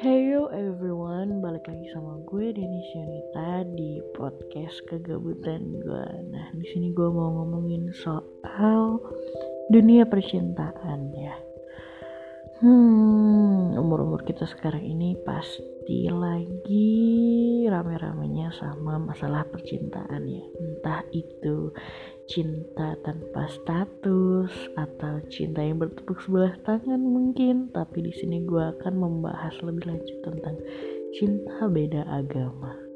Hey yo everyone, balik lagi sama gue Denny Shanita di podcast kegabutan gue. Nah di sini gue mau ngomongin soal dunia percintaan ya. Hmm, umur-umur kita sekarang ini pasti lagi rame-ramenya sama masalah percintaan ya. Entah itu cinta tanpa status atau cinta yang bertepuk sebelah tangan mungkin tapi di sini gue akan membahas lebih lanjut tentang cinta beda agama